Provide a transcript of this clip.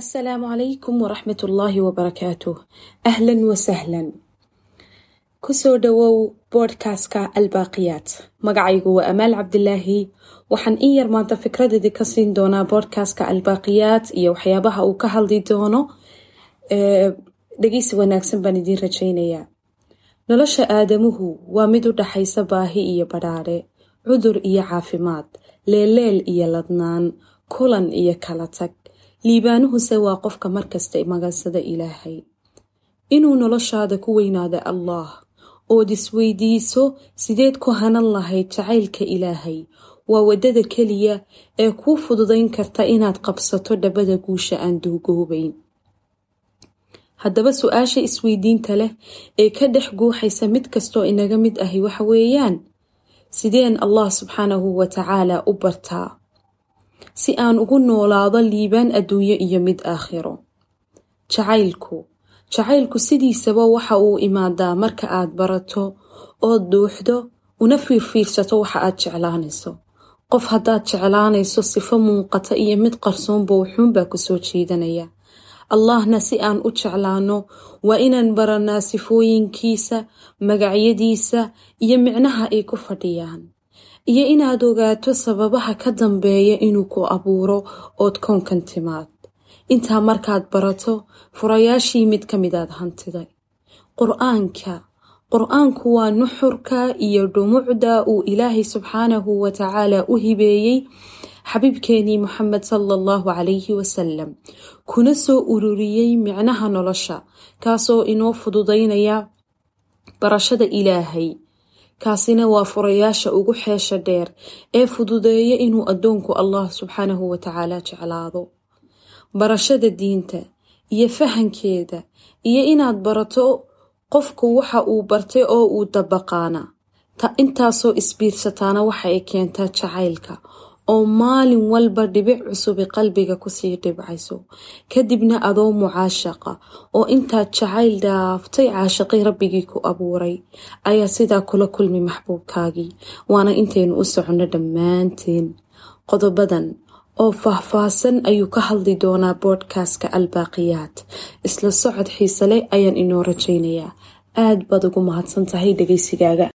asalaamu calaykum waraxmat ullaahi wabarakaatuh ahlan wasahlan ku soo dhawow boodhkastka albaaqiyaat. Magacaygu waa amaal cabdilaahi waxaan in yar maanta fikradeedii ka siin doonaa boodhkastka albaaqiyaat iyo waxyaabaha uu ka hadli doono. Dhegeysi wanaagsan baan idiin rajaynayaa. Nolosha aadamuhu waa mid u dhaxaysa baahi iyo badhaadhe cudur iyo caafimaad leelleel iyo ladnaan kulan iyo kala tag liibaanuhuse waa qofka markasta magansada ilaahay. Inuu noloshaada ku weynaado allah ood isweydiiso sideed ku hanan lahayd jacaylka ilaahay waa waddada keliya ee kuu fududayn karta inaad qabsato dhabada guusha aan duugoobayn. Haddaba su'aasha isweydiinta leh ee ka dhex guuxaysa mid kastoo inaga mid ahi waxa weeyaan sideen allah subxaanahu wa tacaala u bartaa si aan ugu noolaado liibaan adduunyo iyo mid aakhiro. Jacaylku. Jacaylku sidiisaba waxa uu imaadaa marka aad barato ood duuxdo una fiirfiirsato waxa aad jeclaanayso. Qof haddaad jeclaanayso sifo muuqata iyo mid qarsoonba wuxuunbaa ku soo jiidanaya allahna si aan u jeclaano waa inaan baranaa sifooyinkiisa magacyadiisa iyo micnaha ay ku fadhiyaan iyo inaad ogaato sababaha ka dambeeya inuu ku abuuro ood koonkan timaad. Intaa markaad barato furayaashii mid ka midaad hantiday. Qur'aanka. Qur'aanku waa nuxurka iyo dhumucda uu ilaahay subxaanahu wa tacaala u hibeeyey xabiibkeenii moxamed sala allahu calayhi wasalam kuna soo ururiyey micnaha nolosha kaasoo inoo fududaynaya barashada ilaahay kaasina waa furayaasha ugu xeesha dheer ee fududeeya inuu addoonku allah subxaanahu wa tacaala jeclaado. Barashada diinta iyo fahankeeda iyo inaad barato qofku waxa uu bartay oo uu dabaqaana. Intaasoo isbiirsataana waxa ay keentaa jacaylka oo maalin walba dhibic cusubi qalbiga ku sii dhibcayso. Kadibna adoo mucaashaqa oo intaad jacayl dhaaftay caashaqay rabbigii ku abuuray ayaa sidaa kula kulmi maxbuubkaagii. Waana intaynu u soconno dhammaanteen. Qodobadan oo faahfaahsan ayuu ka hadli doonaa boodhkastka albaaqiyaat. Isla socod xiise leh ayaan inoo rajaynayaa aad baad ugu mahadsan tahay dhegeysigaaga